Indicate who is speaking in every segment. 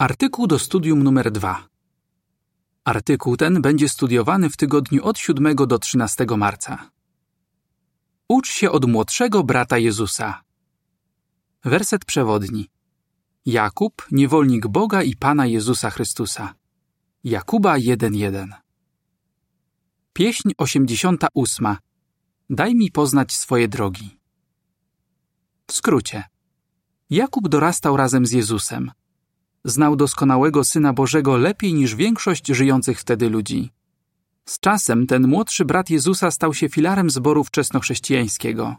Speaker 1: Artykuł do studium numer 2. Artykuł ten będzie studiowany w tygodniu od 7 do 13 marca. Ucz się od młodszego brata Jezusa. Werset przewodni. Jakub, niewolnik Boga i Pana Jezusa Chrystusa. Jakuba 1:1. Pieśń 88. Daj mi poznać swoje drogi. W skrócie. Jakub dorastał razem z Jezusem. Znał doskonałego Syna Bożego lepiej niż większość żyjących wtedy ludzi. Z czasem ten młodszy brat Jezusa stał się filarem zboru wczesnochrześcijańskiego.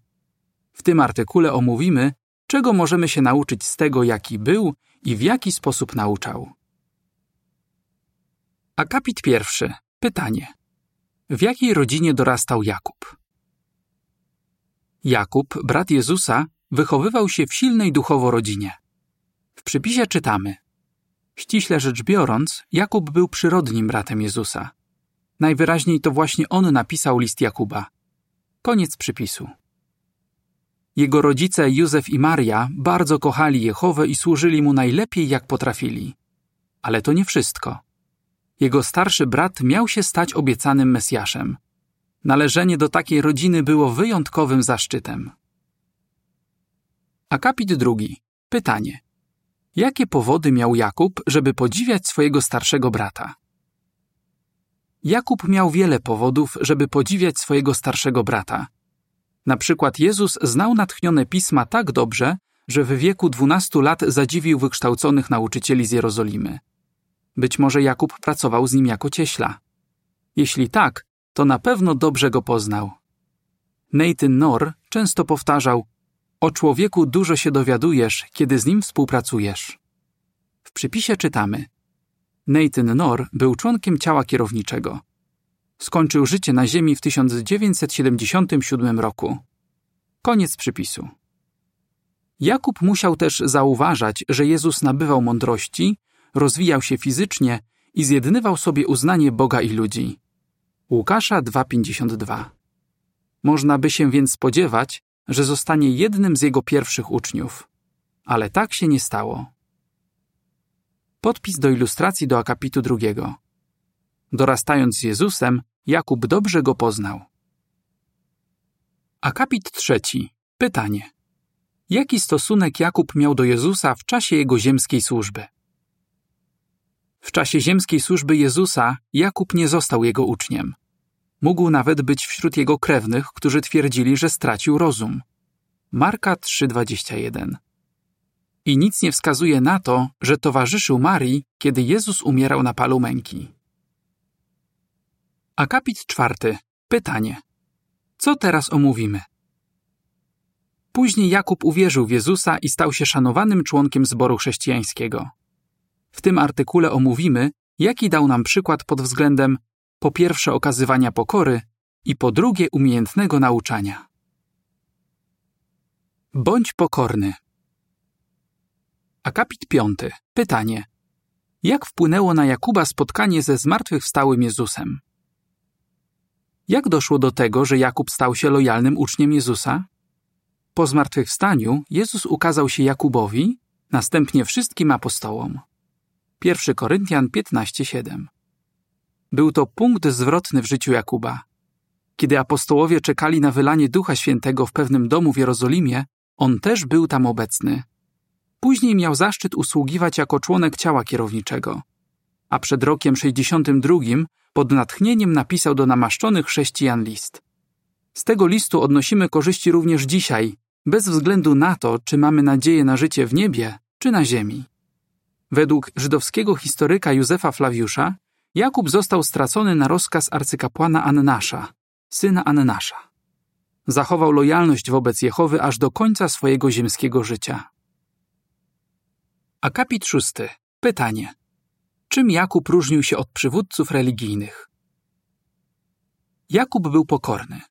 Speaker 1: W tym artykule omówimy, czego możemy się nauczyć z tego, jaki był i w jaki sposób nauczał. Akapit pierwszy. Pytanie. W jakiej rodzinie dorastał Jakub? Jakub, brat Jezusa, wychowywał się w silnej duchowo rodzinie. W przypisie czytamy: Ściśle rzecz biorąc, Jakub był przyrodnim bratem Jezusa. Najwyraźniej to właśnie on napisał list Jakuba. Koniec przypisu. Jego rodzice Józef i Maria bardzo kochali Jehowę i służyli mu najlepiej jak potrafili. Ale to nie wszystko. Jego starszy brat miał się stać obiecanym Mesjaszem. Należenie do takiej rodziny było wyjątkowym zaszczytem. Akapit drugi. Pytanie. Jakie powody miał Jakub, żeby podziwiać swojego starszego brata? Jakub miał wiele powodów, żeby podziwiać swojego starszego brata. Na przykład Jezus znał natchnione pisma tak dobrze, że w wieku 12 lat zadziwił wykształconych nauczycieli z Jerozolimy. Być może Jakub pracował z nim jako cieśla. Jeśli tak, to na pewno dobrze go poznał. Nathan Nor często powtarzał: O człowieku dużo się dowiadujesz, kiedy z nim współpracujesz. W przypisie czytamy: Nathan Nor był członkiem ciała kierowniczego. Skończył życie na Ziemi w 1977 roku. Koniec przypisu. Jakub musiał też zauważać, że Jezus nabywał mądrości, rozwijał się fizycznie i zjednywał sobie uznanie Boga i ludzi. Łukasza 2,52 Można by się więc spodziewać, że zostanie jednym z jego pierwszych uczniów. Ale tak się nie stało. Podpis do ilustracji do akapitu drugiego. Dorastając z Jezusem, Jakub dobrze go poznał. Akapit trzeci. Pytanie. Jaki stosunek Jakub miał do Jezusa w czasie jego ziemskiej służby? W czasie ziemskiej służby Jezusa Jakub nie został jego uczniem. Mógł nawet być wśród jego krewnych, którzy twierdzili, że stracił rozum. Marka 3:21. I nic nie wskazuje na to, że towarzyszył Marii, kiedy Jezus umierał na palu męki. Akapit czwarty. Pytanie. Co teraz omówimy? Później Jakub uwierzył w Jezusa i stał się szanowanym członkiem zboru chrześcijańskiego. W tym artykule omówimy, jaki dał nam przykład pod względem po pierwsze okazywania pokory i po drugie umiejętnego nauczania. Bądź pokorny. Akapit piąty. Pytanie. Jak wpłynęło na Jakuba spotkanie ze zmartwychwstałym Jezusem? Jak doszło do tego, że Jakub stał się lojalnym uczniem Jezusa? Po zmartwychwstaniu Jezus ukazał się Jakubowi, następnie wszystkim apostołom. 1 Koryntian 15:7. Był to punkt zwrotny w życiu Jakuba. Kiedy apostołowie czekali na wylanie Ducha Świętego w pewnym domu w Jerozolimie, on też był tam obecny. Później miał zaszczyt usługiwać jako członek ciała kierowniczego. A przed rokiem 62 pod natchnieniem napisał do namaszczonych chrześcijan list. Z tego listu odnosimy korzyści również dzisiaj, bez względu na to, czy mamy nadzieję na życie w niebie, czy na ziemi. Według żydowskiego historyka Józefa Flawiusza, Jakub został stracony na rozkaz arcykapłana Annasza, syna Annasza. Zachował lojalność wobec Jehowy aż do końca swojego ziemskiego życia. Akapit szósty. Pytanie. Czym Jakub różnił się od przywódców religijnych? Jakub był pokorny.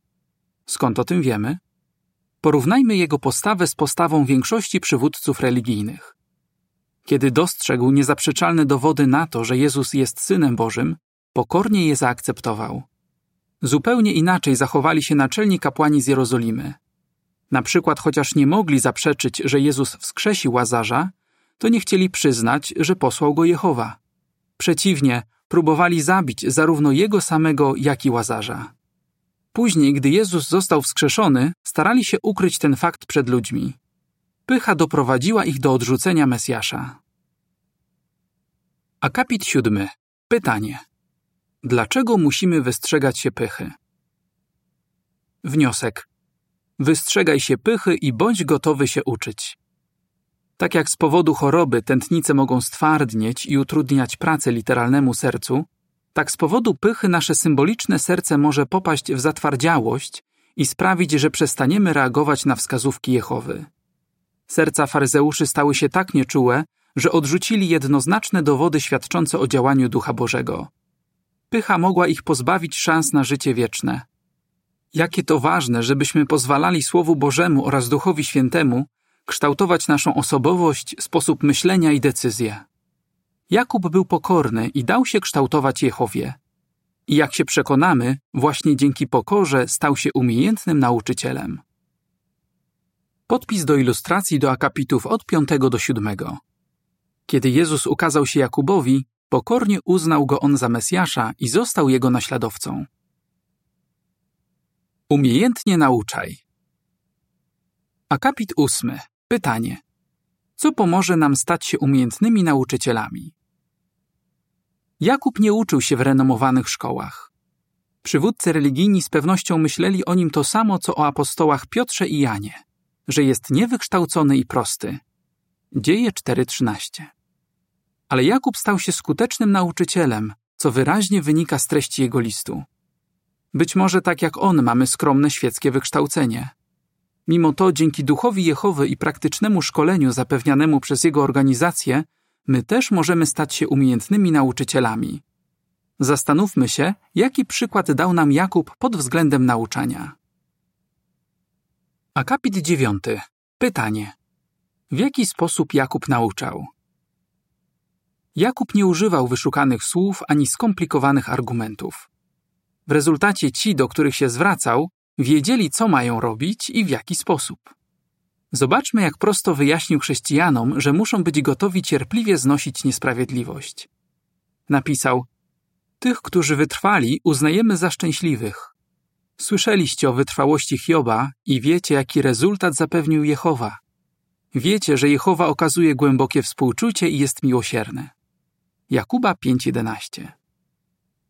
Speaker 1: Skąd o tym wiemy? Porównajmy jego postawę z postawą większości przywódców religijnych. Kiedy dostrzegł niezaprzeczalne dowody na to, że Jezus jest Synem Bożym, pokornie je zaakceptował. Zupełnie inaczej zachowali się naczelni kapłani z Jerozolimy. Na przykład, chociaż nie mogli zaprzeczyć, że Jezus wskrzesił Łazarza, to nie chcieli przyznać, że posłał go Jehowa. Przeciwnie, próbowali zabić zarówno jego samego, jak i łazarza. Później, gdy Jezus został wskrzeszony, starali się ukryć ten fakt przed ludźmi. Pycha doprowadziła ich do odrzucenia Mesjasza. Akapit siódmy. Pytanie. Dlaczego musimy wystrzegać się pychy? Wniosek. Wystrzegaj się pychy i bądź gotowy się uczyć. Tak jak z powodu choroby tętnice mogą stwardnieć i utrudniać pracę literalnemu sercu, tak z powodu pychy nasze symboliczne serce może popaść w zatwardziałość i sprawić, że przestaniemy reagować na wskazówki Jehowy. Serca faryzeuszy stały się tak nieczułe, że odrzucili jednoznaczne dowody świadczące o działaniu Ducha Bożego. Pycha mogła ich pozbawić szans na życie wieczne. Jakie to ważne, żebyśmy pozwalali Słowu Bożemu oraz Duchowi Świętemu kształtować naszą osobowość, sposób myślenia i decyzje. Jakub był pokorny i dał się kształtować Jehowie. I jak się przekonamy, właśnie dzięki pokorze stał się umiejętnym nauczycielem. Podpis do ilustracji do akapitów od 5 do 7. Kiedy Jezus ukazał się Jakubowi, pokornie uznał go on za Mesjasza i został jego naśladowcą. Umiejętnie nauczaj. Akapit ósmy. Pytanie. Co pomoże nam stać się umiejętnymi nauczycielami? Jakub nie uczył się w renomowanych szkołach. Przywódcy religijni z pewnością myśleli o nim to samo, co o apostołach Piotrze i Janie, że jest niewykształcony i prosty. Dzieje 4.13. Ale Jakub stał się skutecznym nauczycielem, co wyraźnie wynika z treści jego listu. Być może tak jak on mamy skromne świeckie wykształcenie. Mimo to dzięki duchowi Jehowy i praktycznemu szkoleniu zapewnianemu przez jego organizację, my też możemy stać się umiejętnymi nauczycielami. Zastanówmy się, jaki przykład dał nam Jakub pod względem nauczania. Akapit 9. Pytanie. W jaki sposób Jakub nauczał? Jakub nie używał wyszukanych słów ani skomplikowanych argumentów. W rezultacie ci, do których się zwracał, wiedzieli, co mają robić i w jaki sposób. Zobaczmy, jak prosto wyjaśnił chrześcijanom, że muszą być gotowi cierpliwie znosić niesprawiedliwość. Napisał: Tych, którzy wytrwali, uznajemy za szczęśliwych. Słyszeliście o wytrwałości Hioba i wiecie, jaki rezultat zapewnił Jehowa. Wiecie, że Jehowa okazuje głębokie współczucie i jest miłosierny. Jakuba 5:11.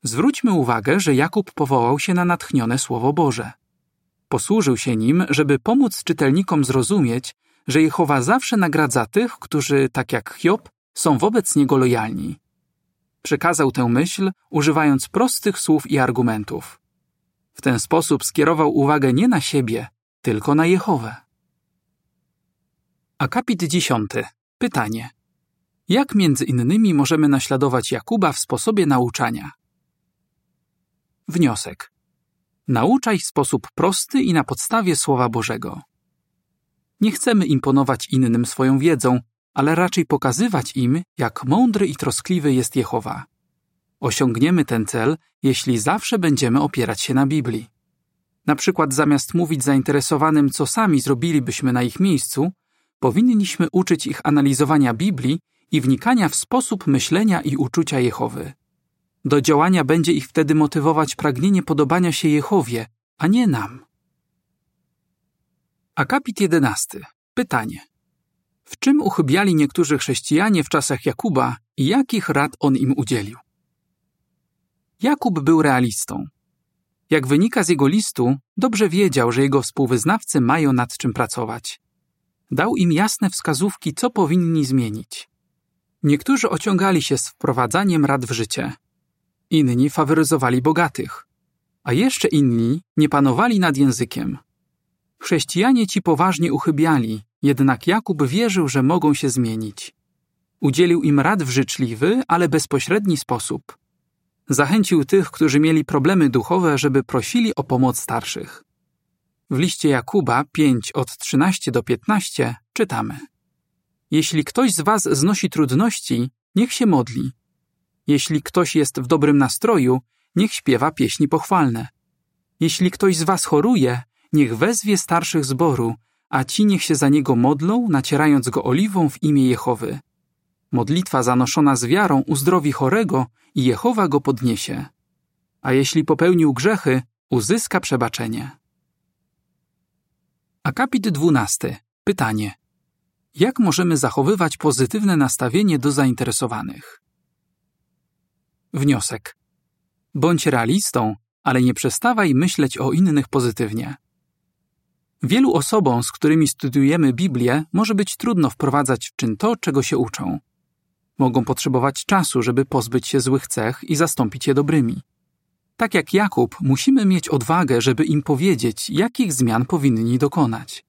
Speaker 1: Zwróćmy uwagę, że Jakub powołał się na natchnione Słowo Boże. Posłużył się nim, żeby pomóc czytelnikom zrozumieć, że Jehowa zawsze nagradza tych, którzy, tak jak Hiob, są wobec niego lojalni. Przekazał tę myśl, używając prostych słów i argumentów. W ten sposób skierował uwagę nie na siebie, tylko na Jehowę. Akapit 10. Pytanie. Jak między innymi możemy naśladować Jakuba w sposobie nauczania? Wniosek. Nauczaj w sposób prosty i na podstawie Słowa Bożego. Nie chcemy imponować innym swoją wiedzą, ale raczej pokazywać im, jak mądry i troskliwy jest Jehowa. Osiągniemy ten cel, jeśli zawsze będziemy opierać się na Biblii. Na przykład zamiast mówić zainteresowanym, co sami zrobilibyśmy na ich miejscu, powinniśmy uczyć ich analizowania Biblii i wnikania w sposób myślenia i uczucia Jehowy. Do działania będzie ich wtedy motywować pragnienie podobania się Jehowie, a nie nam. Akapit 11. Pytanie. W czym uchybiali niektórzy chrześcijanie w czasach Jakuba i jakich rad on im udzielił? Jakub był realistą. Jak wynika z jego listu, dobrze wiedział, że jego współwyznawcy mają nad czym pracować. Dał im jasne wskazówki, co powinni zmienić. Niektórzy ociągali się z wprowadzaniem rad w życie, inni faworyzowali bogatych, a jeszcze inni nie panowali nad językiem. Chrześcijanie ci poważnie uchybiali, jednak Jakub wierzył, że mogą się zmienić. Udzielił im rad w życzliwy, ale bezpośredni sposób. Zachęcił tych, którzy mieli problemy duchowe, żeby prosili o pomoc starszych. W liście Jakuba 5 od 13 do 15 czytamy: Jeśli ktoś z was znosi trudności, niech się modli. Jeśli ktoś jest w dobrym nastroju, niech śpiewa pieśni pochwalne. Jeśli ktoś z was choruje, niech wezwie starszych zboru, a ci niech się za niego modlą, nacierając go oliwą w imię Jehowy. Modlitwa zanoszona z wiarą uzdrowi chorego i Jehowa go podniesie. A jeśli popełnił grzechy, uzyska przebaczenie. Akapit 12. Pytanie. Jak możemy zachowywać pozytywne nastawienie do zainteresowanych? Wniosek. Bądź realistą, ale nie przestawaj myśleć o innych pozytywnie. Wielu osobom, z którymi studiujemy Biblię, może być trudno wprowadzać w czyn to, czego się uczą. Mogą potrzebować czasu, żeby pozbyć się złych cech i zastąpić je dobrymi. Tak jak Jakub, musimy mieć odwagę, żeby im powiedzieć, jakich zmian powinni dokonać.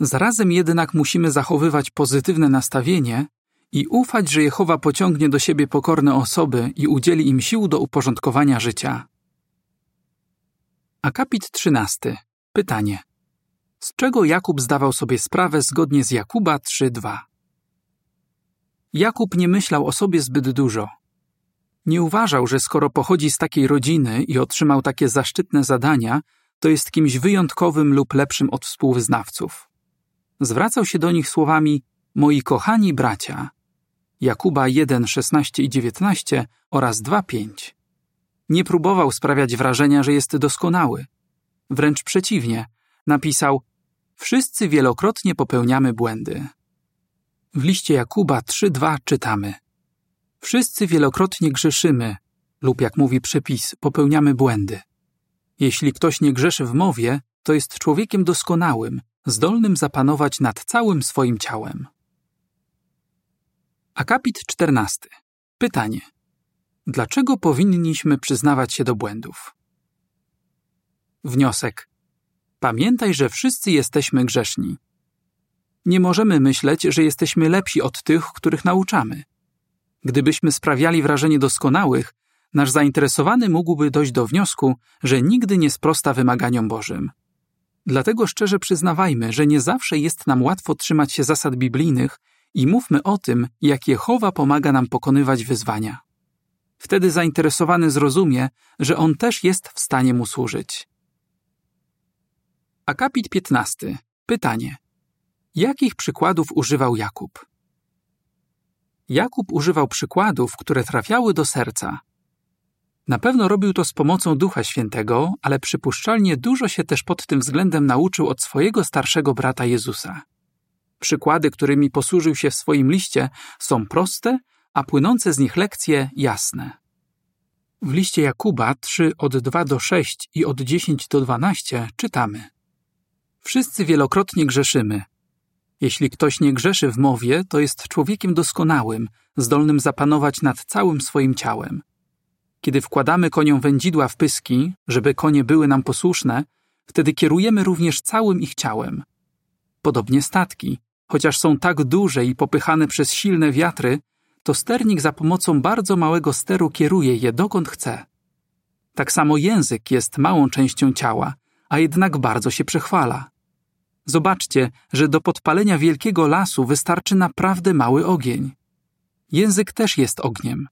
Speaker 1: Zarazem jednak musimy zachowywać pozytywne nastawienie i ufać, że Jehowa pociągnie do siebie pokorne osoby i udzieli im sił do uporządkowania życia. Akapit 13. Pytanie. Z czego Jakub zdawał sobie sprawę zgodnie z Jakuba 3:2? Jakub nie myślał o sobie zbyt dużo. Nie uważał, że skoro pochodzi z takiej rodziny i otrzymał takie zaszczytne zadania, to jest kimś wyjątkowym lub lepszym od współwyznawców. Zwracał się do nich słowami: Moi kochani bracia. Jakuba 1, 16 i 19 oraz 2, 5. Nie próbował sprawiać wrażenia, że jest doskonały. Wręcz przeciwnie, napisał: Wszyscy wielokrotnie popełniamy błędy. W liście Jakuba 3:2 czytamy: Wszyscy wielokrotnie grzeszymy, lub jak mówi przepis, popełniamy błędy. Jeśli ktoś nie grzeszy w mowie, to jest człowiekiem doskonałym, zdolnym zapanować nad całym swoim ciałem. Akapit 14. Pytanie: Dlaczego powinniśmy przyznawać się do błędów? Wniosek: Pamiętaj, że wszyscy jesteśmy grzeszni. Nie możemy myśleć, że jesteśmy lepsi od tych, których nauczamy. Gdybyśmy sprawiali wrażenie doskonałych, nasz zainteresowany mógłby dojść do wniosku, że nigdy nie sprosta wymaganiom Bożym. Dlatego szczerze przyznawajmy, że nie zawsze jest nam łatwo trzymać się zasad biblijnych i mówmy o tym, jak Jehowa pomaga nam pokonywać wyzwania. Wtedy zainteresowany zrozumie, że on też jest w stanie mu służyć. Akapit 15. Pytanie. Jakich przykładów używał Jakub? Jakub używał przykładów, które trafiały do serca. Na pewno robił to z pomocą Ducha Świętego, ale przypuszczalnie dużo się też pod tym względem nauczył od swojego starszego brata Jezusa. Przykłady, którymi posłużył się w swoim liście, są proste, a płynące z nich lekcje jasne. W liście Jakuba 3 od 2 do 6 i od 10 do 12 czytamy: Wszyscy wielokrotnie grzeszymy. Jeśli ktoś nie grzeszy w mowie, to jest człowiekiem doskonałym, zdolnym zapanować nad całym swoim ciałem. Kiedy wkładamy koniom wędzidła w pyski, żeby konie były nam posłuszne, wtedy kierujemy również całym ich ciałem. Podobnie statki, chociaż są tak duże i popychane przez silne wiatry, to sternik za pomocą bardzo małego steru kieruje je dokąd chce. Tak samo język jest małą częścią ciała, a jednak bardzo się przechwala. Zobaczcie, że do podpalenia wielkiego lasu wystarczy naprawdę mały ogień. Język też jest ogniem.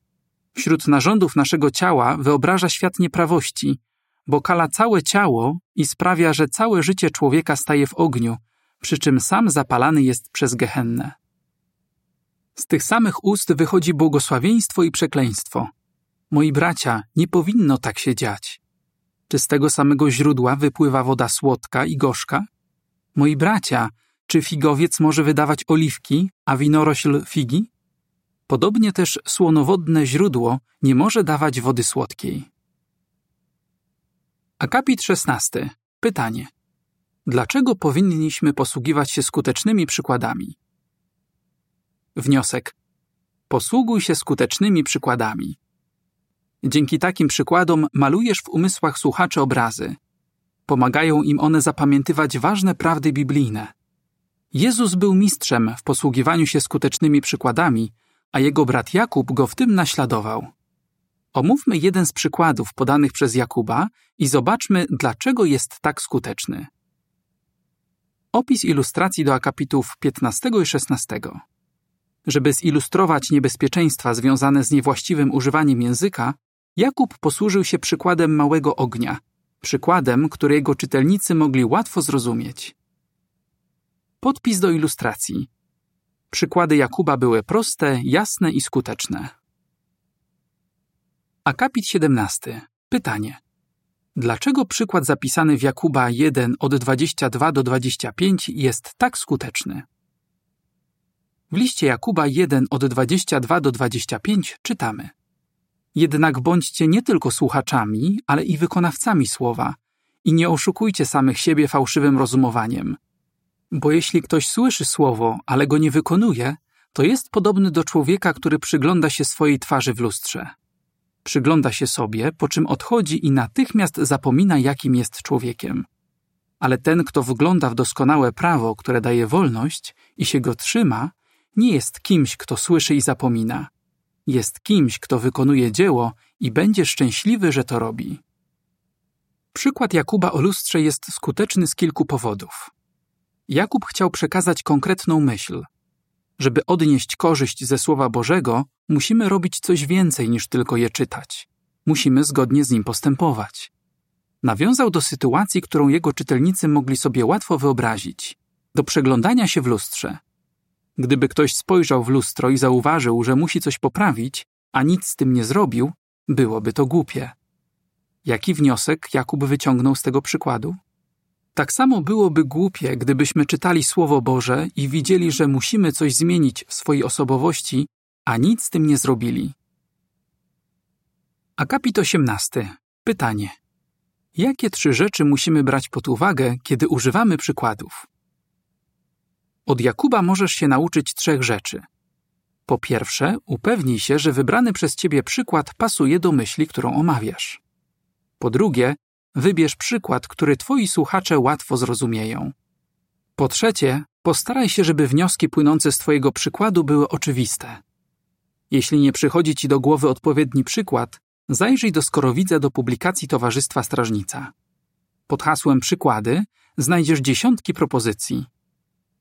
Speaker 1: Wśród narządów naszego ciała wyobraża świat nieprawości, bo kala całe ciało i sprawia, że całe życie człowieka staje w ogniu, przy czym sam zapalany jest przez gehennę. Z tych samych ust wychodzi błogosławieństwo i przekleństwo. Moi bracia, nie powinno tak się dziać. Czy z tego samego źródła wypływa woda słodka i gorzka? Moi bracia, czy figowiec może wydawać oliwki, a winorośl figi? Podobnie też słonowodne źródło nie może dawać wody słodkiej. Akapit 16. Pytanie. Dlaczego powinniśmy posługiwać się skutecznymi przykładami? Wniosek. Posługuj się skutecznymi przykładami. Dzięki takim przykładom malujesz w umysłach słuchaczy obrazy. Pomagają im one zapamiętywać ważne prawdy biblijne. Jezus był mistrzem w posługiwaniu się skutecznymi przykładami, a jego brat Jakub go w tym naśladował. Omówmy jeden z przykładów podanych przez Jakuba i zobaczmy, dlaczego jest tak skuteczny. Opis ilustracji do akapitów 15 i 16. Żeby zilustrować niebezpieczeństwa związane z niewłaściwym używaniem języka, Jakub posłużył się przykładem małego ognia, przykładem, który jego czytelnicy mogli łatwo zrozumieć. Podpis do ilustracji. Przykłady Jakuba były proste, jasne i skuteczne. Akapit 17. Pytanie. Dlaczego przykład zapisany w Jakuba 1 od 22 do 25 jest tak skuteczny? W liście Jakuba 1 od 22 do 25 czytamy: Jednak bądźcie nie tylko słuchaczami, ale i wykonawcami słowa, i nie oszukujcie samych siebie fałszywym rozumowaniem. Bo jeśli ktoś słyszy słowo, ale go nie wykonuje, to jest podobny do człowieka, który przygląda się swojej twarzy w lustrze. Przygląda się sobie, po czym odchodzi i natychmiast zapomina, jakim jest człowiekiem. Ale ten, kto wgląda w doskonałe prawo, które daje wolność i się go trzyma, nie jest kimś, kto słyszy i zapomina. Jest kimś, kto wykonuje dzieło i będzie szczęśliwy, że to robi. Przykład Jakuba o lustrze jest skuteczny z kilku powodów. Jakub chciał przekazać konkretną myśl. Żeby odnieść korzyść ze Słowa Bożego, musimy robić coś więcej niż tylko je czytać. Musimy zgodnie z nim postępować. Nawiązał do sytuacji, którą jego czytelnicy mogli sobie łatwo wyobrazić do przeglądania się w lustrze. Gdyby ktoś spojrzał w lustro i zauważył, że musi coś poprawić, a nic z tym nie zrobił, byłoby to głupie. Jaki wniosek Jakub wyciągnął z tego przykładu? Tak samo byłoby głupie, gdybyśmy czytali Słowo Boże i widzieli, że musimy coś zmienić w swojej osobowości, a nic z tym nie zrobili. Akapit 18. Pytanie. Jakie trzy rzeczy musimy brać pod uwagę, kiedy używamy przykładów? Od Jakuba możesz się nauczyć trzech rzeczy. Po pierwsze, upewnij się, że wybrany przez ciebie przykład pasuje do myśli, którą omawiasz. Po drugie, wybierz przykład, który twoi słuchacze łatwo zrozumieją. Po trzecie, postaraj się, żeby wnioski płynące z twojego przykładu były oczywiste. Jeśli nie przychodzi ci do głowy odpowiedni przykład, zajrzyj do skorowidza do publikacji Towarzystwa Strażnica. Pod hasłem przykłady znajdziesz dziesiątki propozycji.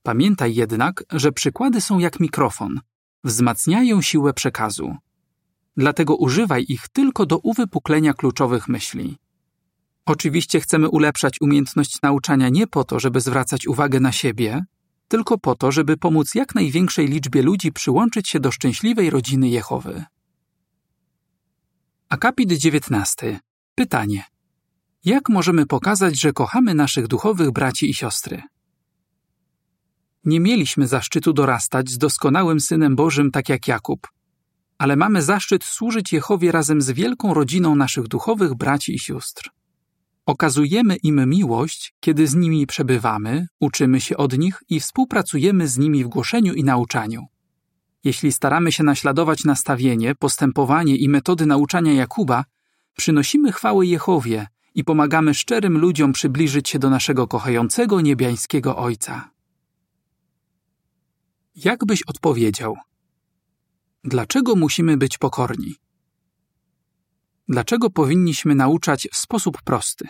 Speaker 1: Pamiętaj jednak, że przykłady są jak mikrofon, wzmacniają siłę przekazu. Dlatego używaj ich tylko do uwypuklenia kluczowych myśli. Oczywiście chcemy ulepszać umiejętność nauczania nie po to, żeby zwracać uwagę na siebie, tylko po to, żeby pomóc jak największej liczbie ludzi przyłączyć się do szczęśliwej rodziny Jehowy. Akapit 19. Pytanie. Jak możemy pokazać, że kochamy naszych duchowych braci i siostry? Nie mieliśmy zaszczytu dorastać z doskonałym Synem Bożym tak jak Jakub, ale mamy zaszczyt służyć Jehowie razem z wielką rodziną naszych duchowych braci i sióstr. Okazujemy im miłość, kiedy z nimi przebywamy, uczymy się od nich i współpracujemy z nimi w głoszeniu i nauczaniu. Jeśli staramy się naśladować nastawienie, postępowanie i metody nauczania Jakuba, przynosimy chwałę Jehowie i pomagamy szczerym ludziom przybliżyć się do naszego kochającego niebiańskiego Ojca. Jak byś odpowiedział? Dlaczego musimy być pokorni? Dlaczego powinniśmy nauczać w sposób prosty?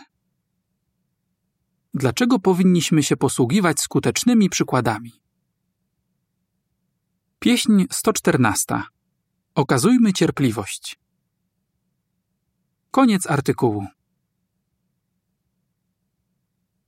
Speaker 1: Dlaczego powinniśmy się posługiwać skutecznymi przykładami? Pieśń 114. Okazujmy cierpliwość. Koniec artykułu.